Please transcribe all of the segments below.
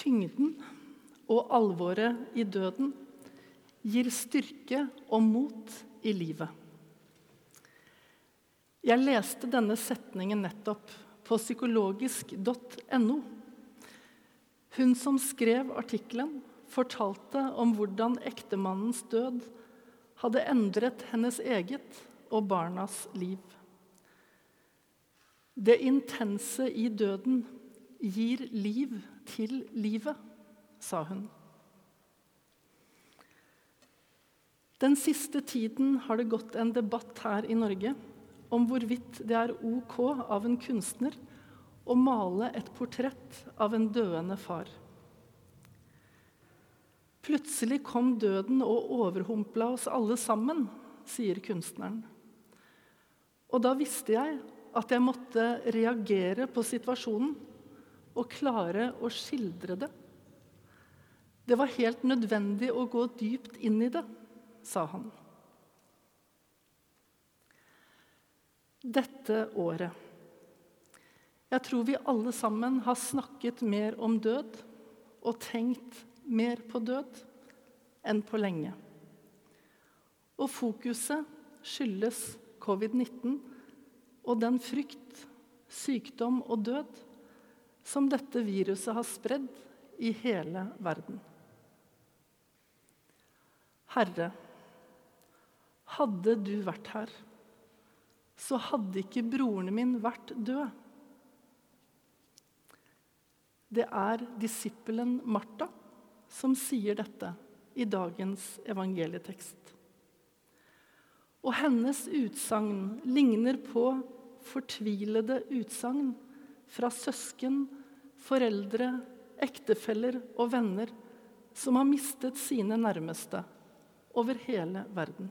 Tyngden og alvoret i døden gir styrke og mot i livet. Jeg leste denne setningen nettopp på psykologisk.no. Hun som skrev artikkelen, fortalte om hvordan ektemannens død hadde endret hennes eget og barnas liv. Det intense i døden gir liv til livet, sa hun. Den siste tiden har det gått en debatt her i Norge om hvorvidt det er ok av en kunstner å male et portrett av en døende far. Plutselig kom døden og overhumpla oss alle sammen, sier kunstneren. Og da visste jeg at jeg måtte reagere på situasjonen og klare å skildre det. Det var helt nødvendig å gå dypt inn i det sa han. Dette året Jeg tror vi alle sammen har snakket mer om død og tenkt mer på død enn på lenge. Og fokuset skyldes covid-19 og den frykt, sykdom og død som dette viruset har spredd i hele verden. Herre, hadde du vært her, så hadde ikke broren min vært død. Det er disippelen Martha som sier dette i dagens evangelietekst. Og hennes utsagn ligner på fortvilede utsagn fra søsken, foreldre, ektefeller og venner som har mistet sine nærmeste over hele verden.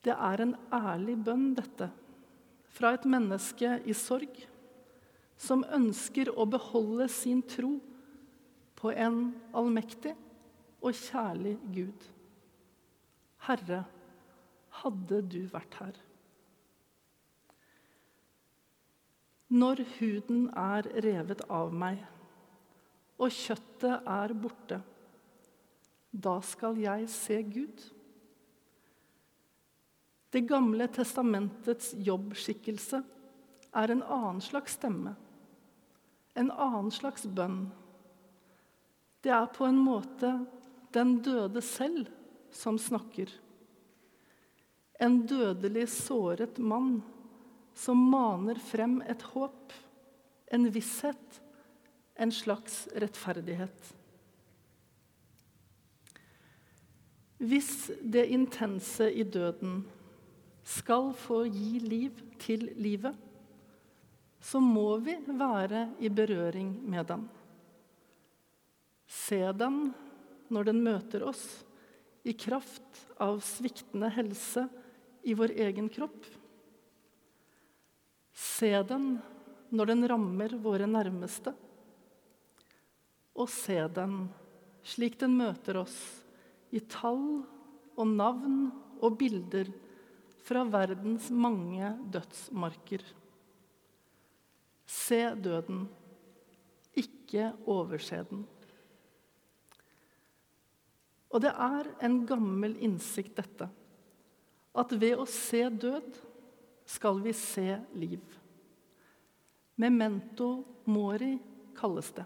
Det er en ærlig bønn, dette, fra et menneske i sorg, som ønsker å beholde sin tro på en allmektig og kjærlig Gud. Herre, hadde du vært her? Når huden er revet av meg, og kjøttet er borte, da skal jeg se Gud. Det gamle testamentets jobbskikkelse er en annen slags stemme, en annen slags bønn. Det er på en måte den døde selv som snakker. En dødelig såret mann som maner frem et håp, en visshet, en slags rettferdighet. Hvis det intense i døden skal få gi liv til livet, så må vi være i berøring med den. Se den når den møter oss, i kraft av sviktende helse i vår egen kropp. Se den når den rammer våre nærmeste. Og se den slik den møter oss, i tall og navn og bilder fra verdens mange dødsmarker. Se døden, ikke overse den. Og det er en gammel innsikt, dette, at ved å se død skal vi se liv. Memento mori kalles det,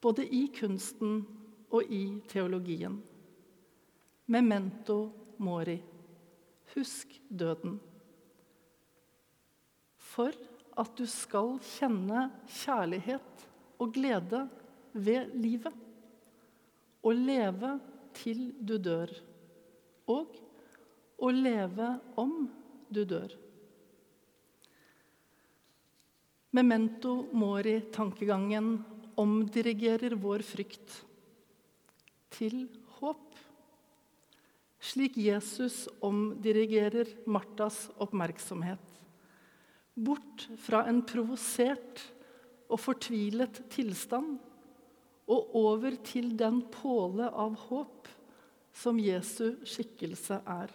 både i kunsten og i teologien. Memento mori. Husk døden. For at du skal kjenne kjærlighet og glede ved livet. Og leve til du dør. Og å leve om du dør. Memento mori-tankegangen omdirigerer vår frykt til håp slik Jesus omdirigerer Martas oppmerksomhet. Bort fra en provosert og fortvilet tilstand og over til den påle av håp som Jesu skikkelse er.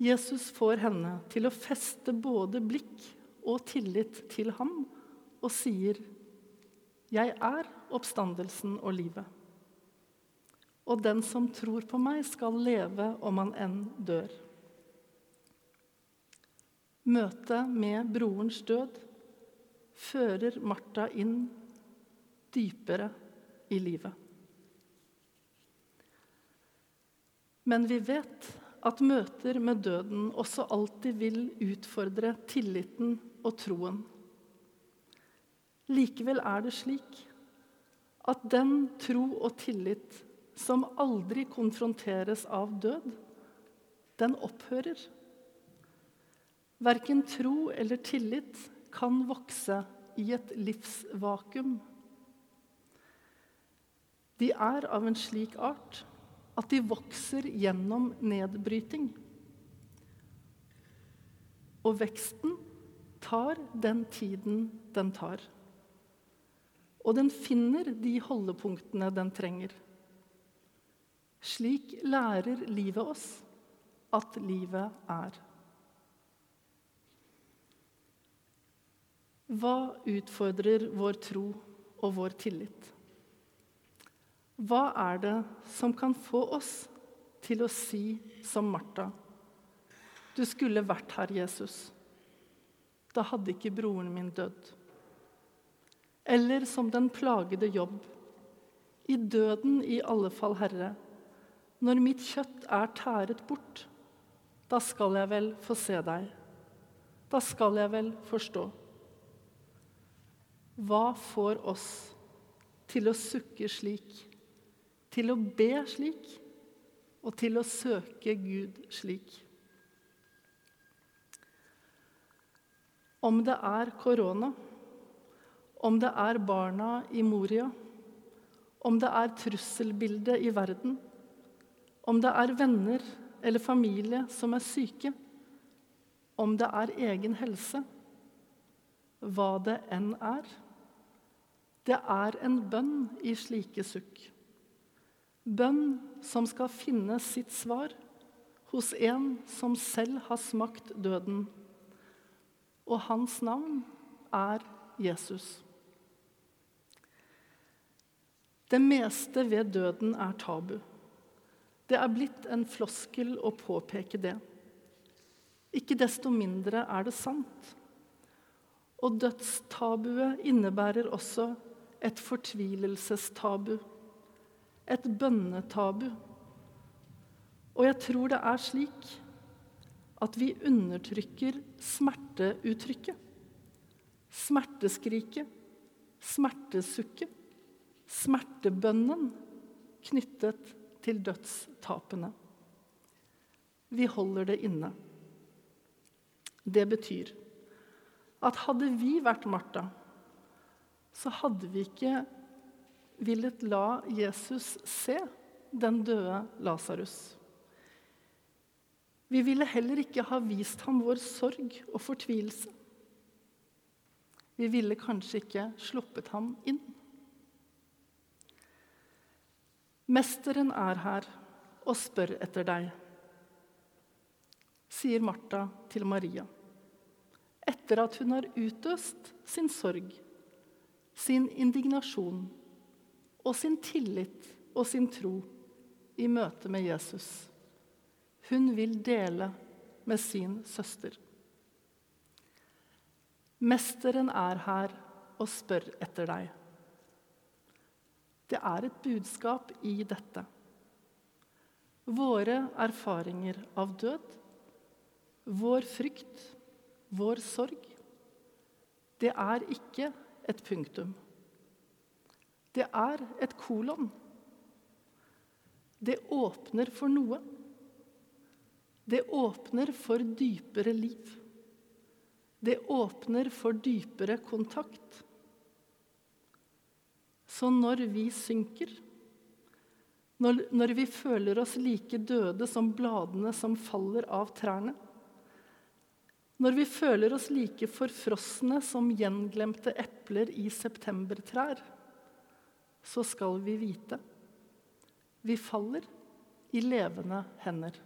Jesus får henne til å feste både blikk og tillit til ham og sier, 'Jeg er oppstandelsen og livet.' Og den som tror på meg, skal leve om han enn dør. Møtet med brorens død fører Martha inn dypere i livet. Men vi vet at møter med døden også alltid vil utfordre tilliten og troen. Likevel er det slik at den tro og tillit som aldri konfronteres av død, den opphører. Verken tro eller tillit kan vokse i et livsvakuum. De er av en slik art at de vokser gjennom nedbryting. Og veksten tar den tiden den tar. Og den finner de holdepunktene den trenger. Slik lærer livet oss at livet er. Hva utfordrer vår tro og vår tillit? Hva er det som kan få oss til å si som Martha Du skulle vært her, Jesus. Da hadde ikke broren min dødd. Eller som den plagede jobb. I døden i alle fall, Herre. Når mitt kjøtt er tæret bort, da skal jeg vel få se deg. Da skal jeg vel forstå. Hva får oss til å sukke slik? Til å be slik og til å søke Gud slik. Om det er korona, om det er barna i Moria, om det er trusselbildet i verden, om det er venner eller familie som er syke, om det er egen helse, hva det enn er. Det er en bønn i slike sukk. Bønn som skal finne sitt svar hos en som selv har smakt døden. Og hans navn er Jesus. Det meste ved døden er tabu. Det er blitt en floskel å påpeke det. Ikke desto mindre er det sant. Og dødstabuet innebærer også et fortvilelsestabu et bønnetabu. Og jeg tror det er slik at vi undertrykker smerteuttrykket. Smerteskriket, smertesukket, smertebønnen knyttet til dødstapene. Vi holder det inne. Det betyr at hadde vi vært Martha, så hadde vi ikke villet la Jesus se den døde Lasarus. Vi ville heller ikke ha vist ham vår sorg og fortvilelse. Vi ville kanskje ikke sluppet ham inn. Mesteren er her og spør etter deg, sier Martha til Maria, etter at hun har utøst sin sorg, sin indignasjon og sin tillit og sin tro i møte med Jesus. Hun vil dele med sin søster. Mesteren er her og spør etter deg. Det er et budskap i dette. Våre erfaringer av død, vår frykt, vår sorg, det er ikke et punktum. Det er et kolon. Det åpner for noe. Det åpner for dypere liv. Det åpner for dypere kontakt. Så når vi synker, når, når, vi føler oss like døde som bladene som faller av trærne, når vi føler oss like forfrosne som gjenglemte epler i septembertrær, så skal vi vite vi faller i levende hender.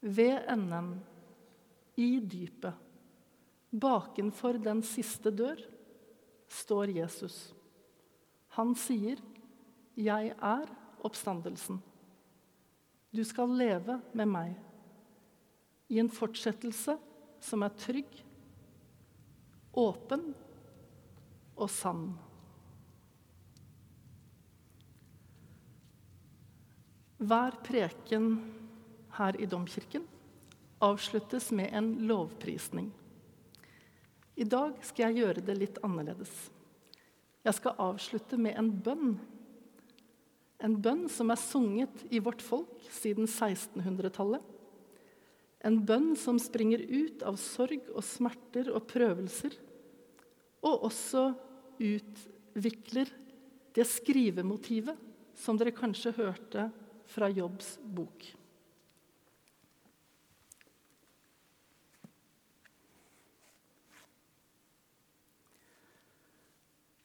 Ved enden, i dypet, bakenfor den siste dør, står Jesus. Han sier, 'Jeg er oppstandelsen'. Du skal leve med meg i en fortsettelse som er trygg, åpen og sann. Hver preken her i domkirken avsluttes med en lovprisning. I dag skal jeg gjøre det litt annerledes. Jeg skal avslutte med en bønn. En bønn som er sunget i vårt folk siden 1600-tallet. En bønn som springer ut av sorg og smerter og prøvelser, og også utvikler det skrivemotivet som dere kanskje hørte fra Jobbs bok.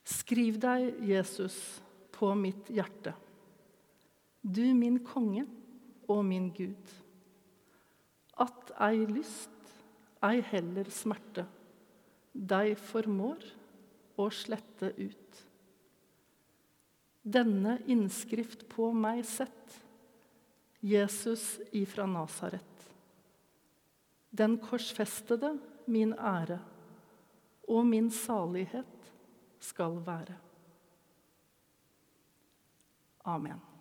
Skriv deg, Jesus, på mitt hjerte. Du min konge og min Gud. At ei lyst, ei heller smerte, deg formår å slette ut. Denne innskrift på meg sett, Jesus ifra Nasaret. Den korsfestede min ære og min salighet skal være. Amen.